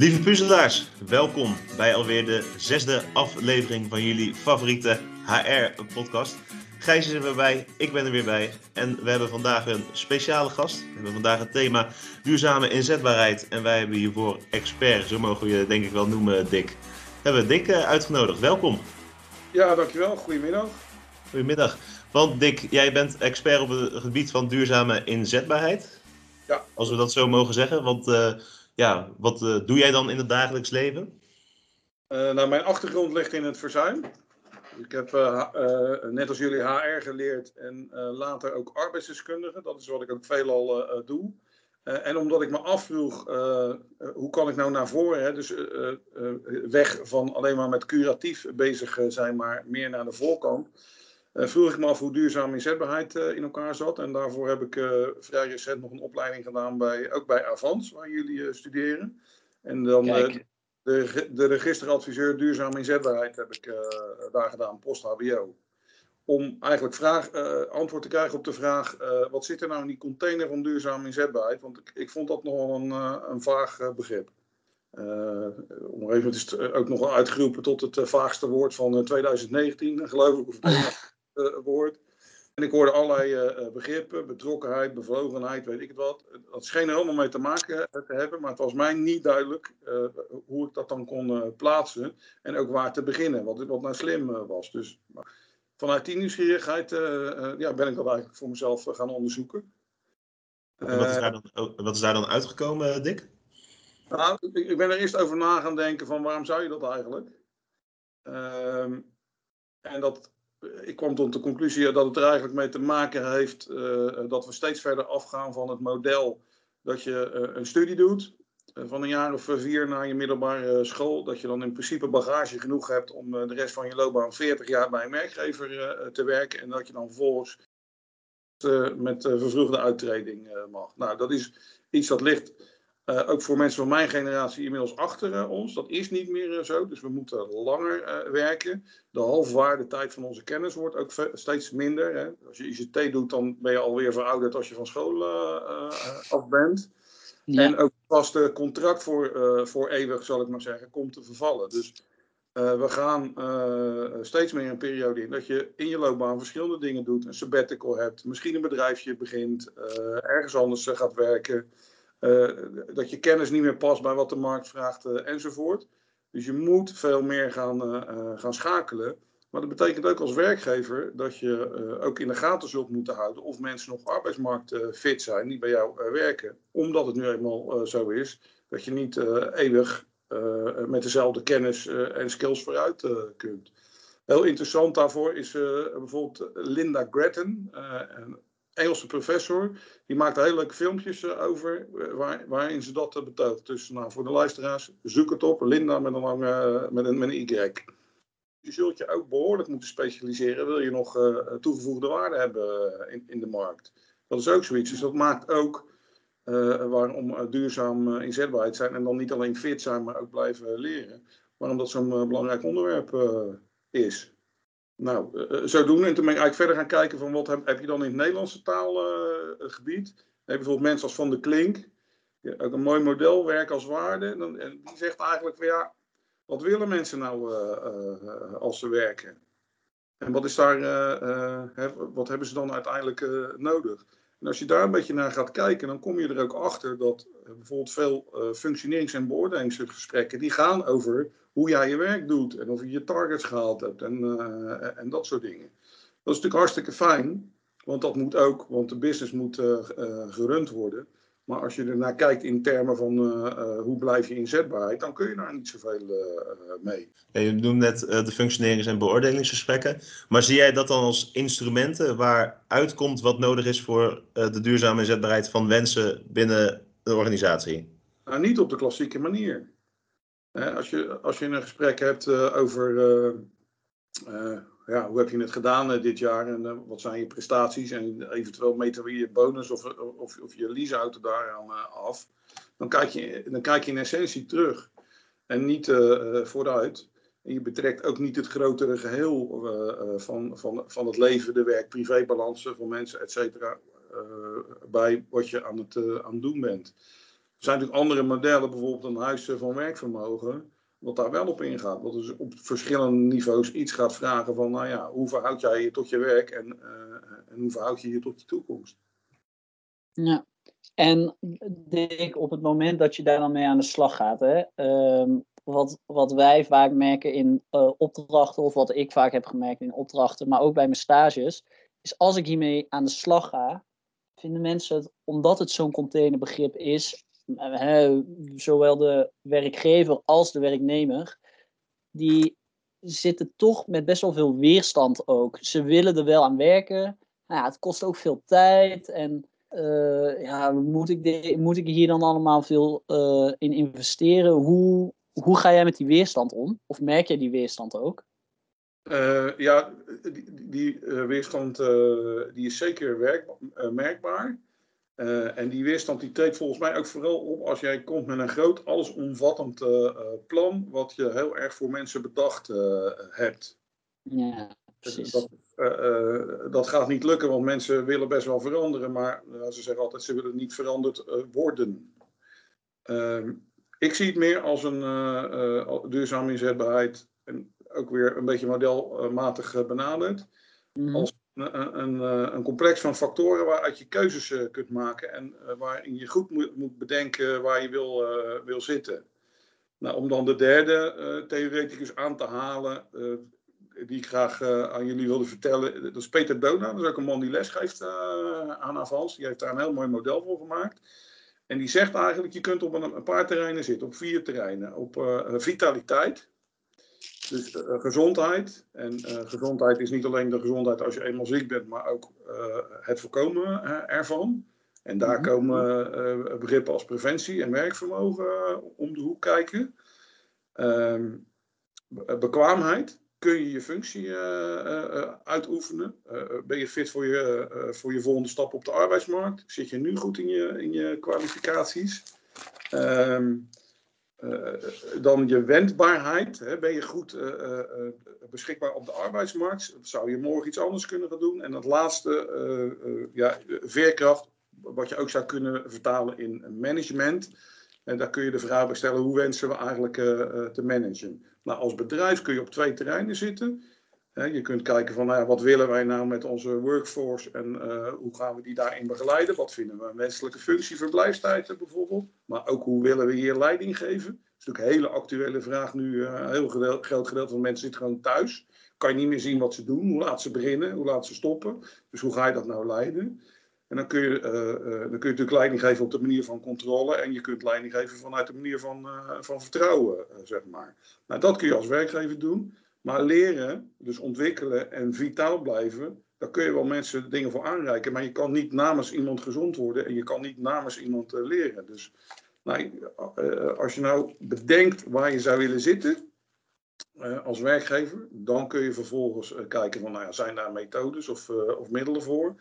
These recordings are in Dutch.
Lieve puzzelaars, welkom bij alweer de zesde aflevering van jullie favoriete HR-podcast. Gijs is er weer bij, ik ben er weer bij en we hebben vandaag een speciale gast. We hebben vandaag het thema duurzame inzetbaarheid en wij hebben hiervoor expert, zo mogen we je denk ik wel noemen, Dick. We hebben Dick eh, uitgenodigd, welkom. Ja, dankjewel. Goedemiddag. Goedemiddag. Want Dick, jij bent expert op het gebied van duurzame inzetbaarheid. Ja. Als we dat zo mogen zeggen, want... Uh, ja, wat uh, doe jij dan in het dagelijks leven? Uh, nou, mijn achtergrond ligt in het verzuim. Ik heb uh, net als jullie HR geleerd en later ook arbeidsdeskundige. Dat is wat ik ook veelal doe. en omdat ik me afvroeg, hoe kan ik nou naar voren, hè? dus weg van alleen maar met curatief bezig zijn, maar meer naar de voorkant. Uh, vroeg ik me af hoe duurzame inzetbaarheid uh, in elkaar zat. En daarvoor heb ik uh, vrij recent nog een opleiding gedaan, bij, ook bij Avans, waar jullie studeren. En dan de, de registeradviseur duurzame inzetbaarheid heb ik daar gedaan, post-HBO. Om eigenlijk vraag, antwoord te krijgen op de vraag, wat zit er nou in die container van duurzame inzetbaarheid? Want ik, ik vond dat nogal een, een vaag begrip. om even, het is ook nog uitgeroepen tot het vaagste woord van 2019, geloof ik. Of uh, woord. En ik hoorde allerlei uh, begrippen, betrokkenheid, bevlogenheid, weet ik het wat. Dat scheen er allemaal mee te maken te hebben, maar het was mij niet duidelijk hoe ik dat dan kon plaatsen en ook waar te beginnen, wat, wat nou slim was. Dus vanuit die nieuwsgierigheid ja, ben ik dat eigenlijk voor mezelf gaan onderzoeken. wat, is daar dan, wat is daar dan uitgekomen, Dick? Nou, ik, ik ben er eerst over na gaan denken van waarom zou je dat eigenlijk? Ehm, en dat ik kwam tot de conclusie dat het er eigenlijk mee te maken heeft uh, dat we steeds verder afgaan van het model dat je uh, een studie doet. Uh, van een jaar of vier na je middelbare school. Dat je dan in principe bagage genoeg hebt om de rest van je loopbaan 40 jaar bij een werkgever te werken. En dat je dan vervolgens met vervroegde uittreding mag. Nou, dat is iets dat ligt uh, ook voor mensen van mijn generatie inmiddels achter uh, ons. Dat is niet meer uh, zo, dus we moeten langer werken. De halfwaardetijd van onze kennis wordt ook steeds minder. Hè. Als je ICT doet, dan ben je alweer verouderd als je van school af bent. Ja. En ook pas de contract voor, voor eeuwig, zal ik maar zeggen, komt te vervallen. Dus we gaan steeds meer een periode in dat je in je loopbaan verschillende dingen doet. Een sabbatical hebt, misschien een bedrijfje begint, ergens anders gaat werken. Uh, dat je kennis niet meer past bij wat de markt vraagt uh, enzovoort. Dus je moet veel meer gaan, uh, gaan schakelen. Maar dat betekent ook als werkgever dat je ook in de gaten zult moeten houden of mensen nog arbeidsmarktfit zijn die bij jou werken. Omdat het nu eenmaal zo is dat je niet eeuwig met dezelfde kennis en skills vooruit kunt. Heel interessant daarvoor is bijvoorbeeld Linda Gretton, Engelse professor. Die maakt hele leuke filmpjes uh, over uh, waar, waarin ze dat uh, betoogt. Dus nou, voor de luisteraars, zoek het op. Linda met een, lange, met een, met een Y. Je zult je ook behoorlijk moeten specialiseren. Wil je nog toegevoegde waarde hebben in, in de markt. Dat is ook zoiets. Dus dat maakt ook waarom duurzaam inzetbaarheid zijn. En dan niet alleen fit zijn, maar ook blijven leren. Waarom dat zo'n belangrijk onderwerp is. Nou, uh, zo doen. En toen ben ik eigenlijk verder gaan kijken van wat heb, heb je dan in het Nederlandse taalgebied. Uh, heb je bijvoorbeeld mensen als Van de Klink. Ja, ook een mooi model, werk als waarde. En, dan, en die zegt eigenlijk van ja, wat willen mensen nou als ze werken? En wat is daar, wat hebben ze dan uiteindelijk nodig? En als je daar een beetje naar gaat kijken, dan kom je er ook achter dat bijvoorbeeld veel functionerings- en beoordelingsgesprekken, die gaan over hoe jij je werk doet en of je je targets gehaald hebt en, uh, en dat soort dingen. Dat is natuurlijk hartstikke fijn, want dat moet ook, want de business moet gerund worden. Maar als je ernaar kijkt in termen van hoe blijf je inzetbaarheid, dan kun je daar niet zoveel mee. Ja, je noemt net de functionerings- en beoordelingsgesprekken. Maar zie jij dat dan als instrumenten waar uitkomt wat nodig is voor de duurzame inzetbaarheid van wensen binnen de organisatie? Nou, niet op de klassieke manier als, je, als je een gesprek hebt over ja, hoe heb je het gedaan dit jaar en wat zijn je prestaties en eventueel meten we je bonus of, of, of je leaseauto daaraan af, dan kijk, je, dan kijk je in essentie terug en niet vooruit. En je betrekt ook niet het grotere geheel van, van, van het leven, de werk-privébalansen van mensen, et cetera, bij wat je aan het, aan doen bent. zijn natuurlijk andere modellen, bijvoorbeeld een huis van werkvermogen, wat daar wel op ingaat. Wat dus op verschillende niveaus iets gaat vragen van, nou ja, hoe verhoud jij je tot je werk en, uh, en hoe verhoud je je tot je toekomst? Ja, en Dick, op het moment dat je daar dan mee aan de slag gaat, hè, ehm, wat, wat wij vaak merken in uh, opdrachten, of wat ik vaak heb gemerkt in opdrachten, maar ook bij mijn stages, is als ik hiermee aan de slag ga, vinden mensen het, omdat het zo'n containerbegrip is, hè, zowel de werkgever als de werknemer, die zitten toch met best wel veel weerstand ook. Ze willen er wel aan werken. Nou ja, het kost ook veel tijd. En uh, ja, moet ik, moet ik hier dan allemaal veel uh, in investeren? Hoe, hoe ga jij met die weerstand om? Of merk jij die weerstand ook? Ja, die, die weerstand die is zeker werk, merkbaar. Uh, en die weerstand die treedt volgens mij ook vooral op als jij komt met een groot, allesomvattend uh, plan, wat je heel erg voor mensen bedacht uh, hebt. Ja, precies. Dat, dat, gaat niet lukken, want mensen willen best wel veranderen, maar ze zeggen altijd ze willen niet veranderd worden. Ehm, ik zie het meer als een duurzame inzetbaarheid en ook weer een beetje modelmatig benaderd. Mm. Als een, eh, een, complex van factoren waaruit je keuzes eh, kunt maken en eh, waarin je goed moet, moet bedenken waar je wil, wil zitten. Nou, om dan de derde theoreticus aan te halen, die ik graag aan jullie wilde vertellen, dat is Peter Dona. Dat is ook een man die les geeft aan Avans. Die heeft daar een heel mooi model voor gemaakt. En die zegt eigenlijk, je kunt op een paar terreinen zitten, op vier terreinen. Op vitaliteit, dus uh, gezondheid. En uh, gezondheid is niet alleen de gezondheid als je eenmaal ziek bent, maar ook uh, het voorkomen ervan. En daar -hmm. komen begrippen als preventie en werkvermogen om de hoek kijken. Um, bekwaamheid. Kun je je functie uitoefenen? ben je fit voor je, voor je volgende stap op de arbeidsmarkt? Zit je nu goed in je, in je kwalificaties? Um, dan je wendbaarheid. Hè? Ben je goed uh, uh, beschikbaar op de arbeidsmarkt? Zou je morgen iets anders kunnen gaan doen? En het laatste, ja, veerkracht, wat je ook zou kunnen vertalen in management. En daar kun je de vraag bij stellen, hoe wensen we eigenlijk te managen? Nou, als bedrijf kun je op twee terreinen zitten. Je kunt kijken van nou wat willen wij nou met onze workforce en uh, hoe gaan we die daarin begeleiden? Wat vinden we een wenselijke functie, verblijfstijd bijvoorbeeld? Maar ook hoe willen we hier leiding geven? Dat is natuurlijk een hele actuele vraag nu. Uh, een heel groot gedeelte van mensen zit gewoon thuis. Kan je niet meer zien wat ze doen, hoe laat ze beginnen, hoe laat ze stoppen. Dus hoe ga je dat nou leiden? En dan kun, je, uh, dan kun je natuurlijk leiding geven op de manier van controle. En je kunt leiding geven vanuit de manier van, van vertrouwen, zeg maar. Nou, dat kun je als werkgever doen. Maar leren, dus ontwikkelen en vitaal blijven, daar kun je wel mensen dingen voor aanreiken. Maar je kan niet namens iemand gezond worden en je kan niet namens iemand uh, leren. Dus nou, uh, als je nou bedenkt waar je zou willen zitten uh, als werkgever, dan kun je vervolgens kijken van, nou ja, zijn daar methodes of, of middelen voor?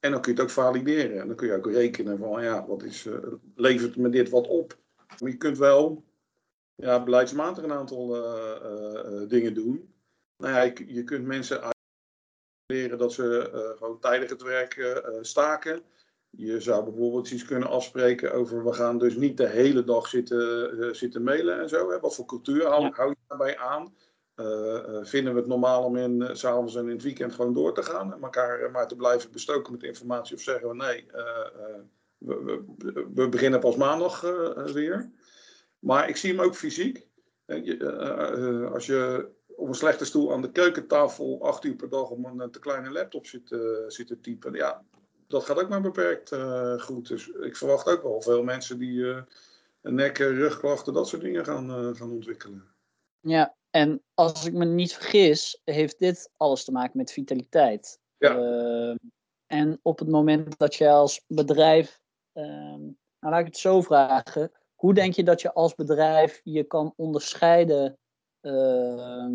En dan kun je het ook valideren. En dan kun je ook rekenen van, ja, wat is, levert me dit wat op? Maar je kunt wel ja, beleidsmatig een aantal uh, uh, dingen doen. Nou ja, je, je kunt mensen leren dat ze uh, gewoon tijdig het werk staken. Je zou bijvoorbeeld iets kunnen afspreken over we gaan dus niet de hele dag zitten, zitten mailen en zo. Hè. Wat voor cultuur hou, hou je daarbij aan? vinden we het normaal om in, s s'avonds en in het weekend gewoon door te gaan en elkaar maar te blijven bestoken met informatie? Of zeggen we nee, we, we, we, beginnen pas maandag weer. Maar ik zie hem ook fysiek. Je, uh, uh, als je op een slechte stoel aan de keukentafel acht uur per dag op een te kleine laptop zit, uh, zit te typen, ja, dat gaat ook maar beperkt goed. Dus ik verwacht ook wel veel mensen die een nek, rugklachten, dat soort dingen gaan, gaan ontwikkelen. Ja, en als ik me niet vergis, heeft dit alles te maken met vitaliteit. Ja. en op het moment dat je als bedrijf, ehm, nou laat ik het zo vragen, hoe denk je dat je als bedrijf je kan onderscheiden uh,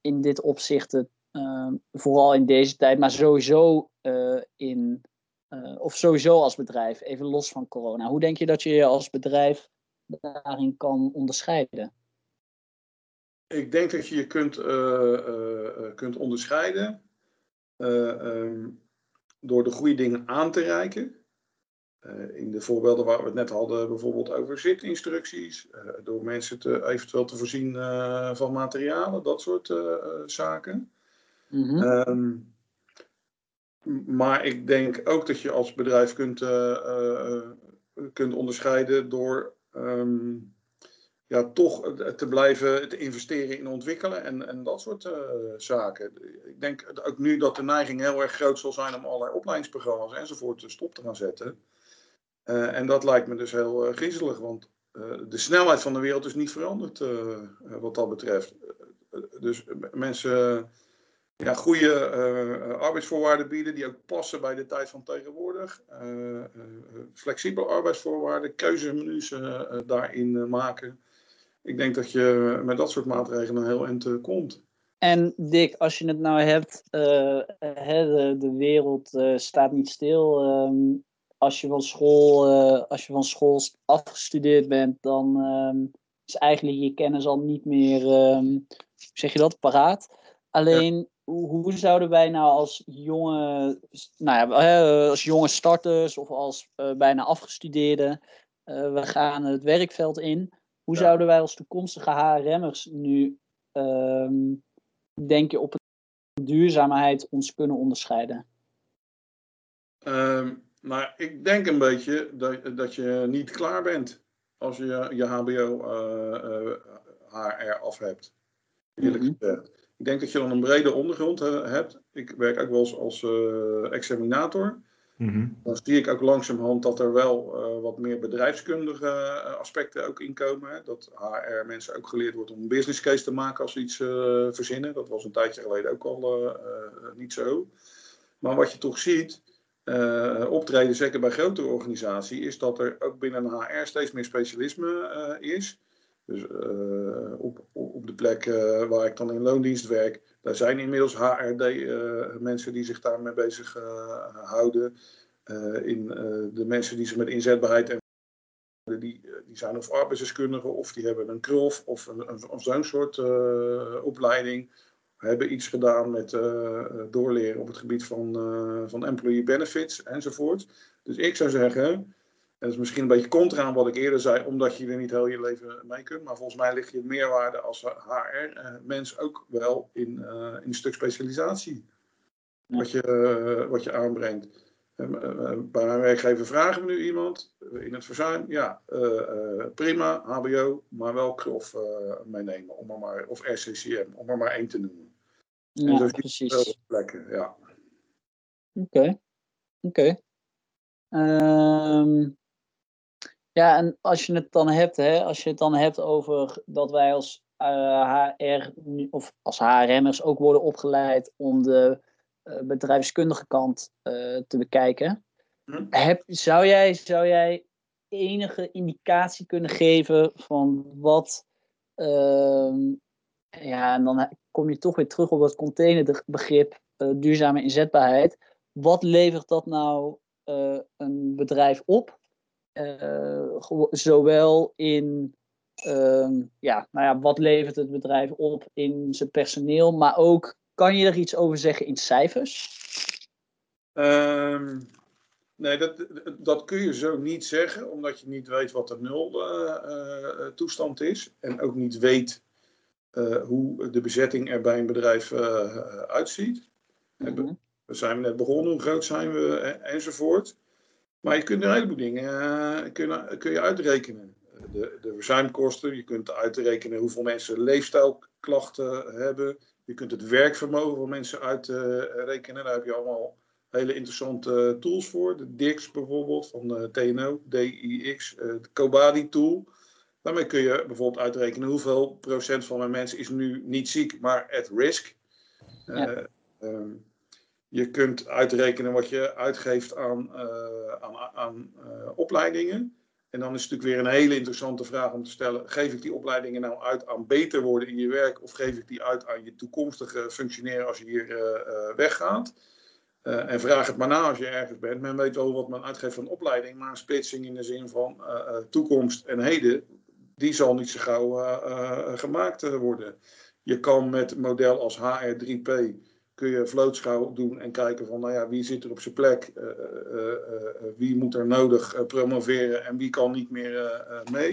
in dit opzicht, uh, vooral in deze tijd, maar sowieso uh, in, eh, of sowieso als bedrijf, even los van corona. Hoe denk je dat je je als bedrijf daarin kan onderscheiden? Ik denk dat je je kunt, eh, kunt onderscheiden um, door de goede dingen aan te reiken. In de voorbeelden waar we het net hadden, bijvoorbeeld over zitinstructies, door mensen te, eventueel te voorzien van materialen, dat soort zaken. Mhm. Ehm, maar ik denk ook dat je als bedrijf kunt, kunt onderscheiden door ehm, ja, toch te blijven te investeren in ontwikkelen en, en dat soort uh, zaken. Ik denk ook nu dat de neiging heel erg groot zal zijn om allerlei opleidingsprogramma's enzovoort stop te gaan zetten. Uh, en dat lijkt me dus heel uh, griezelig, want de snelheid van de wereld is niet veranderd wat dat betreft. dus mensen ja, goede arbeidsvoorwaarden bieden die ook passen bij de tijd van tegenwoordig. flexibele arbeidsvoorwaarden, keuzemenu's daarin maken ik denk dat je met dat soort maatregelen heel eind komt. En Dick, als je het nou hebt, de, wereld staat niet stil. Um, als, je van school, als je van school afgestudeerd bent, dan um, is eigenlijk je kennis al niet meer, um, zeg je dat, paraat. Alleen, ja. hoe, hoe, zouden wij nou als jonge, nou ja, als jonge starters of als bijna afgestudeerden, we gaan het werkveld in hoe ja. zouden wij als toekomstige HRM'ers nu, um, denk je, op duurzaamheid ons kunnen onderscheiden? Um, nou, ik denk een beetje dat, dat je niet klaar bent als je je HBO uh, uh, HR af hebt. Eerlijk mm -hmm. gezegd. Ik denk dat je dan een brede ondergrond uh, hebt. Ik werk ook wel eens als uh, examinator. Mm-hmm. Dan zie ik ook langzamerhand dat er wel uh, wat meer bedrijfskundige aspecten ook inkomen. Hè? Dat HR mensen ook geleerd wordt om een business case te maken als ze iets uh, verzinnen. Dat was een tijdje geleden ook al niet zo. Maar wat je toch ziet, optreden, zeker bij grotere organisaties, is dat er ook binnen HR steeds meer specialisme is. Dus op, op de plek waar ik dan in loondienst werk, daar zijn inmiddels HRD-mensen die zich daarmee bezig houden. in de mensen die zich met inzetbaarheid en die, die zijn of arbeidsdeskundigen of die hebben een KROF of, een, een, of zo'n soort uh, opleiding. Hebben iets gedaan met uh, doorleren op het gebied van, uh, van employee benefits enzovoort. Dus ik zou zeggen, dat is misschien een beetje contra aan wat ik eerder zei, omdat je er niet heel je leven mee kunt. Maar volgens mij ligt je meerwaarde als HR-mens ook wel in, uh, in een stuk specialisatie. Wat je, wat je aanbrengt. Bij mijn werkgever vragen we nu iemand in het verzuim. Ja, prima, HBO, maar wel KROF meenemen. Om er maar, of RCCM, om er maar één te noemen. Ja, en precies. Plekken, ja. Oké, okay. oké. Okay. Um, ja, en als je het dan hebt, hè, als je het dan hebt over dat wij als uh, HR of als HRM'ers ook worden opgeleid om de uh, bedrijfskundige kant uh, te bekijken. Hm? Heb, zou, jij, zou jij enige indicatie kunnen geven van wat. Uh, ja, en dan kom je toch weer terug op dat containerbegrip duurzame inzetbaarheid. Wat levert dat nou een bedrijf op? Uh, zowel in uh, ja, nou ja, wat levert het bedrijf op in zijn personeel, maar ook kan je er iets over zeggen in cijfers? Um, nee, dat, dat kun je zo niet zeggen, omdat je niet weet wat de nul toestand is en ook niet weet hoe de bezetting er bij een bedrijf uitziet. Mm -hmm. We zijn net begonnen, hoe groot zijn we enzovoort. Maar je kunt een heleboel dingen kun, kun je uitrekenen. De, de verzuimkosten, je kunt uitrekenen hoeveel mensen leefstijlklachten hebben. Je kunt het werkvermogen van mensen uitrekenen. Daar heb je allemaal hele interessante tools voor. De DIX bijvoorbeeld van TNO, DIX, de Cobadi tool. Daarmee kun je bijvoorbeeld uitrekenen hoeveel procent van mijn mensen is nu niet ziek, maar at risk. Ja. Uh, um, je kunt uitrekenen wat je uitgeeft aan, uh, aan, aan uh, opleidingen. En dan is het natuurlijk weer een hele interessante vraag om te stellen: geef ik die opleidingen nou uit aan beter worden in je werk, of geef ik die uit aan je toekomstige functioneren als je hier uh, weggaat? en vraag het maar na als je ergens bent. Men weet wel wat men uitgeeft van opleiding, maar een splitsing in de zin van toekomst en heden, die zal niet zo gauw gemaakt worden. Je kan met een model als HR3P kun je vlootschouw doen en kijken van, nou ja, wie zit er op zijn plek, wie moet er nodig promoveren en wie kan niet meer mee.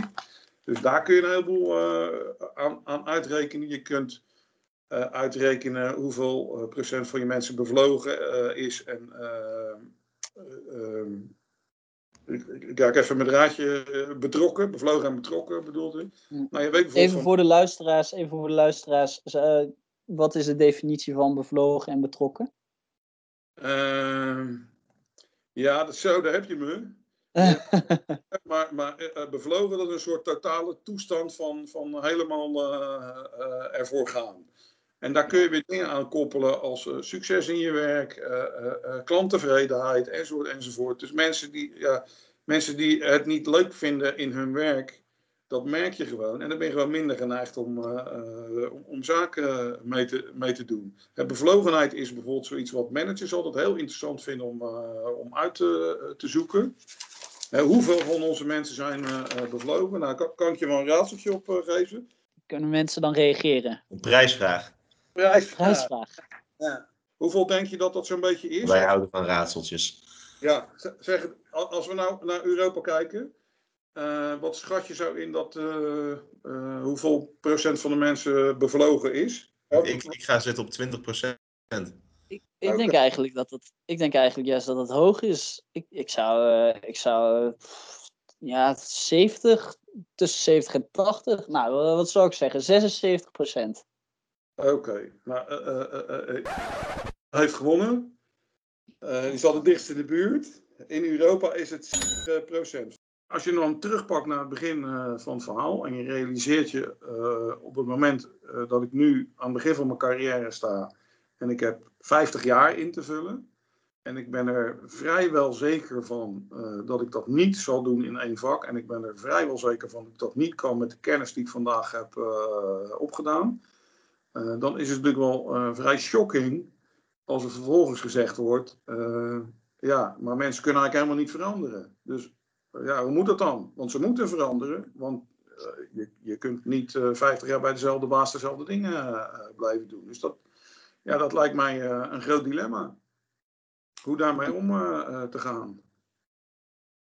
Dus daar kun je een heleboel aan, aan uitrekenen. Je kunt uitrekenen hoeveel procent van je mensen bevlogen is en ehm, ik raak even mijn draadje eh, betrokken, bevlogen en betrokken bedoelde ik. Nou, je weet even voor de luisteraars, even voor de luisteraars, uh, wat is de definitie van bevlogen en betrokken? Uh, ja, dat, zo, daar heb je me. maar maar uh, bevlogen, dat is een soort totale toestand van, van helemaal ervoor gaan. En daar kun je weer dingen aan koppelen als uh, succes in je werk, uh, uh, klanttevredenheid enzovoort, enzovoort. Dus mensen die, ja, mensen die het niet leuk vinden in hun werk, dat merk je gewoon. En dan ben je gewoon minder geneigd om, om, om, zaken mee te, mee te doen. bevlogenheid is bijvoorbeeld zoiets wat managers altijd heel interessant vinden om, om uit te, te zoeken. hoeveel van onze mensen zijn bevlogen? Nou, kan, kan, ik je wel een raadseltje op geven? Kunnen mensen dan reageren? Een prijsvraag. Prijsvraag. Ja. Hoeveel denk je dat dat zo'n beetje is? Wij houden van raadseltjes. Ja, zeg, als we nou naar Europa kijken, uh, wat schat je zo in dat uh, uh, hoeveel procent van de mensen bevlogen is? Ik, ik ga zitten op 20 procent. Ik, ik denk eigenlijk dat het, ik denk eigenlijk juist dat het hoog is. Ik, ik zou, ik zou ja, 70, tussen 70 en 80, nou wat zou ik zeggen, 76 procent. Oké, nou, uh, heeft gewonnen. die zat het dichtst in de buurt. In Europa is het 6%. Als je dan terugpakt naar het begin van het verhaal en je realiseert je op het moment dat ik nu aan het begin van mijn carrière sta en ik heb 50 jaar in te vullen, en ik ben er vrijwel zeker van dat ik dat niet zal doen in één vak. En ik ben er vrijwel zeker van dat ik dat niet kan met de kennis die ik vandaag heb opgedaan. Eh, dan is het natuurlijk wel uh, vrij shocking als er vervolgens gezegd wordt, uh, ja, maar mensen kunnen eigenlijk helemaal niet veranderen. Dus ja, hoe moet dat dan? Want ze moeten veranderen, want je, je kunt niet 50 jaar bij dezelfde baas dezelfde dingen blijven doen. Dus dat, ja, dat lijkt mij een groot dilemma. Hoe daarmee om te gaan.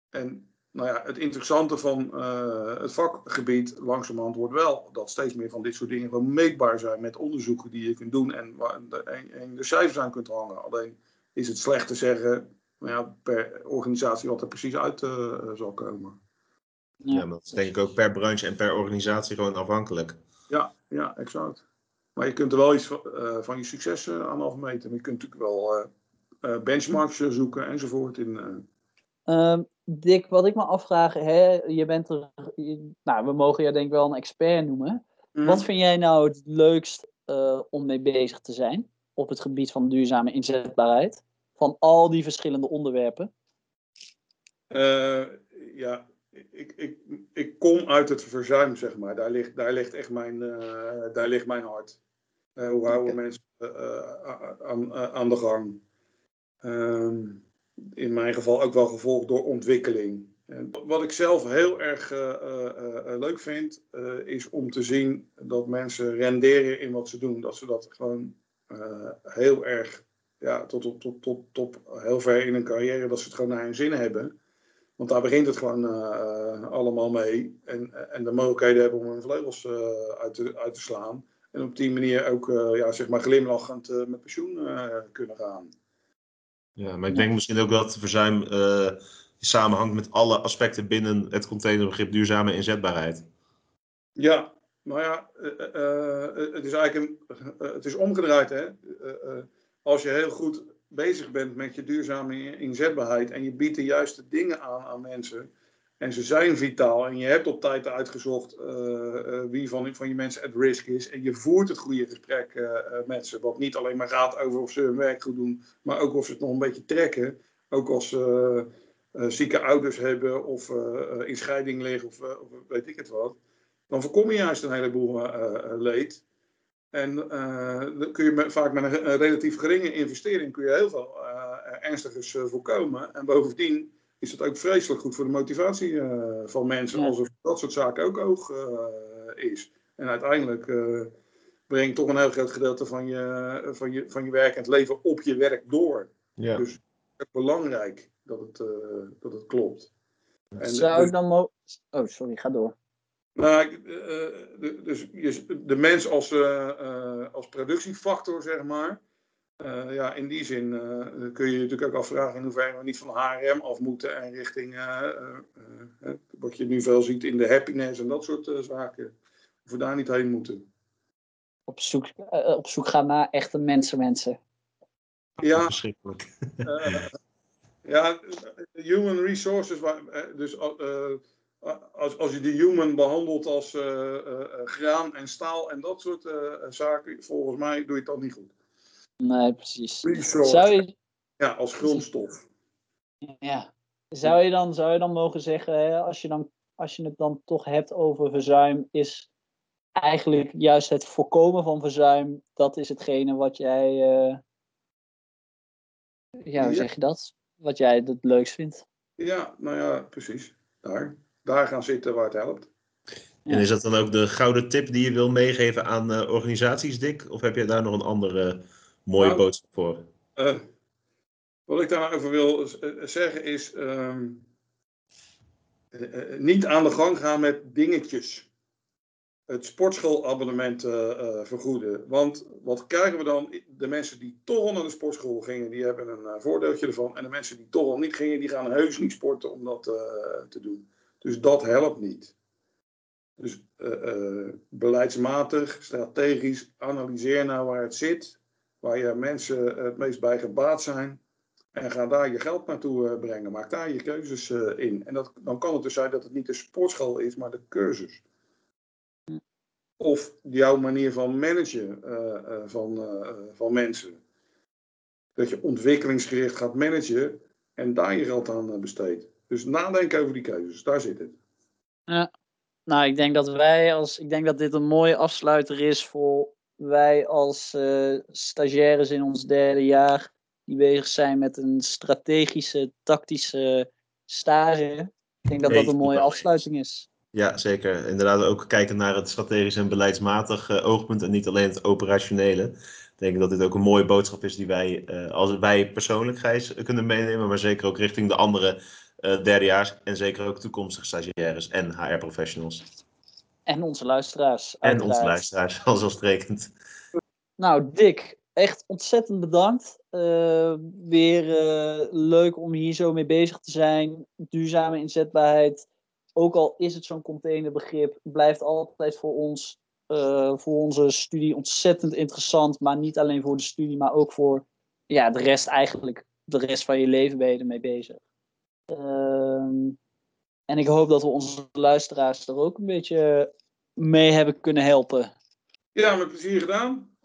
En nou ja, het interessante van uh, het vakgebied langzamerhand wordt wel dat steeds meer van dit soort dingen wel meetbaar zijn met onderzoeken die je kunt doen en, en, en de cijfers aan kunt hangen. Alleen is het slecht te zeggen nou ja, per organisatie wat er precies uit uh, zal komen. Ja. maar dat is denk ik ook per branche en per organisatie gewoon afhankelijk. Ja, ja, exact. Maar je kunt er wel iets van, uh, van je successen aan afmeten. Je kunt natuurlijk wel benchmarks zoeken enzovoort in Um, Dick, wat ik me afvraag, hè, je bent er, nou, we mogen je denk ik wel een expert noemen. Mhm. Wat vind jij nou het leukst uh, om mee bezig te zijn op het gebied van duurzame inzetbaarheid? Van al die verschillende onderwerpen? Uh, ja, ik, ik, ik kom uit het verzuim, zeg maar. Daar ligt, daar ligt echt mijn, uh, daar ligt mijn hart. hoe houden okay. mensen aan, aan de gang? Um, in mijn geval ook wel gevolgd door ontwikkeling. En wat ik zelf heel erg uh, uh, leuk vind, is om te zien dat mensen renderen in wat ze doen. Dat ze dat gewoon heel erg, ja, tot, tot, tot, tot, tot heel ver in hun carrière, dat ze het gewoon naar hun zin hebben. Want daar begint het gewoon allemaal mee. En, en de mogelijkheden hebben om hun vleugels uit, te, uit te slaan. En op die manier ook ja, zeg maar glimlachend met pensioen kunnen gaan. Ja, maar ik denk misschien ook dat verzuim uh, samenhangt met alle aspecten binnen het containerbegrip duurzame inzetbaarheid. Ja, maar ja, uh, het is eigenlijk een, het is omgedraaid. Hè? als je heel goed bezig bent met je duurzame inzetbaarheid en je biedt de juiste dingen aan aan mensen, en ze zijn vitaal en je hebt op tijd uitgezocht uh, wie van, van je mensen at risk is. En je voert het goede gesprek uh, met ze. Wat niet alleen maar gaat over of ze hun werk goed doen, maar ook of ze het nog een beetje trekken. Ook als ze zieke ouders hebben of in scheiding liggen of, of, weet ik het wat. Dan voorkom je juist een heleboel leed. En dan kun je vaak met een, een, relatief geringe investering kun je heel veel ernstigers voorkomen. En bovendien is het ook vreselijk goed voor de motivatie uh, van mensen, ja. alsof dat soort zaken ook hoog uh, is. En uiteindelijk uh, brengt toch een heel groot gedeelte van je, van je, van je werk en het leven op je werk door. Ja. Dus het is belangrijk dat het, uh, dat het klopt. En Zou ik dan mo Oh, sorry, ga door. Nou, uh, dus je, de mens als, uh, als productiefactor, zeg maar. Ja, in die zin kun je je natuurlijk ook afvragen in hoeverre we niet van HRM af moeten en richting wat je nu veel ziet in de happiness en dat soort zaken. Of we daar niet heen moeten. Op zoek, op zoek gaan naar echte mensen, mensen. Ja, verschrikkelijk. ja, human resources, dus als, als je de human behandelt als uh, uh, graan en staal en dat soort zaken, volgens mij doe je het dan niet goed. Nee, precies. Zou je... Ja, als grondstof. Ja. Zou je dan, zou je dan mogen zeggen, hè, als, je dan, als je het dan toch hebt over verzuim, is eigenlijk juist het voorkomen van verzuim, dat is hetgene wat jij, ja, hoe zeg je dat? Wat jij het leukst vindt. Ja, nou ja, precies. Daar daar gaan zitten waar het helpt. En is dat dan ook de gouden tip die je wil meegeven aan uh, organisaties, Dick? Of heb je daar nog een andere uh, mooie nou, boodschap voor? Uh, wat ik daarover wil zeggen is: ehm, niet aan de gang gaan met dingetjes. Het sportschoolabonnement vergoeden. Want wat krijgen we dan? De mensen die toch al naar de sportschool gingen, die hebben een voordeeltje ervan. En de mensen die toch al niet gingen, die gaan heus niet sporten om dat te doen. Dus dat helpt niet. Dus uh, uh, beleidsmatig, strategisch, analyseer nou waar het zit, waar je mensen het meest bij gebaat zijn. En ga daar je geld naartoe uh, brengen. Maak daar je keuzes in. En dat, dan kan het dus zijn dat het niet de sportschool is, maar de cursus. Of jouw manier van managen van, van mensen. Dat je ontwikkelingsgericht gaat managen en daar je geld aan besteedt. Dus nadenken over die keuzes, daar zit het. Ja, nou, ik denk dat wij als, ik denk dat dit een mooie afsluiter is voor wij als uh, stagiaires in ons derde jaar, die bezig zijn met een strategische, tactische stage. Ik denk dat dat een mooie afsluiting is. Ja, zeker. Inderdaad, ook kijken naar het strategisch en beleidsmatig uh, oogpunt en niet alleen het operationele. Ik denk dat dit ook een mooie boodschap is die wij, uh, als wij persoonlijk, Gijs, kunnen meenemen, maar zeker ook richting de andere uh, derdejaars en zeker ook toekomstige stagiaires en HR-professionals. En onze luisteraars. En onze luisteraars, vanzelfsprekend. Nou, Dick, echt ontzettend bedankt. Uh, weer uh, leuk om hier zo mee bezig te zijn. Duurzame inzetbaarheid. Ook al is het zo'n containerbegrip, blijft altijd voor ons, uh, voor onze studie ontzettend interessant. Maar niet alleen voor de studie, maar ook voor ja, de rest eigenlijk. De rest van je leven ben je ermee bezig. En ik hoop dat we onze luisteraars er ook een beetje mee hebben kunnen helpen. Ja, met plezier gedaan.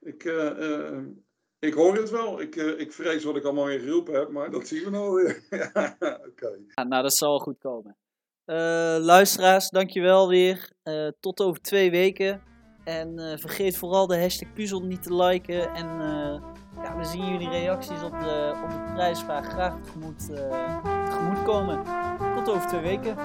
Ik, uh, uh, ik hoor het wel. Ik, uh, ik vrees wat ik allemaal in geroepen heb, maar dat zien we nou weer. ja, okay. ja, nou, dat zal goed komen. luisteraars, dankjewel weer. tot over twee weken. En vergeet vooral de hashtag puzzel niet te liken. En ja, we zien jullie reacties op de, op de prijsvraag graag tegemoet, uh, tegemoet komen. Tot over twee weken.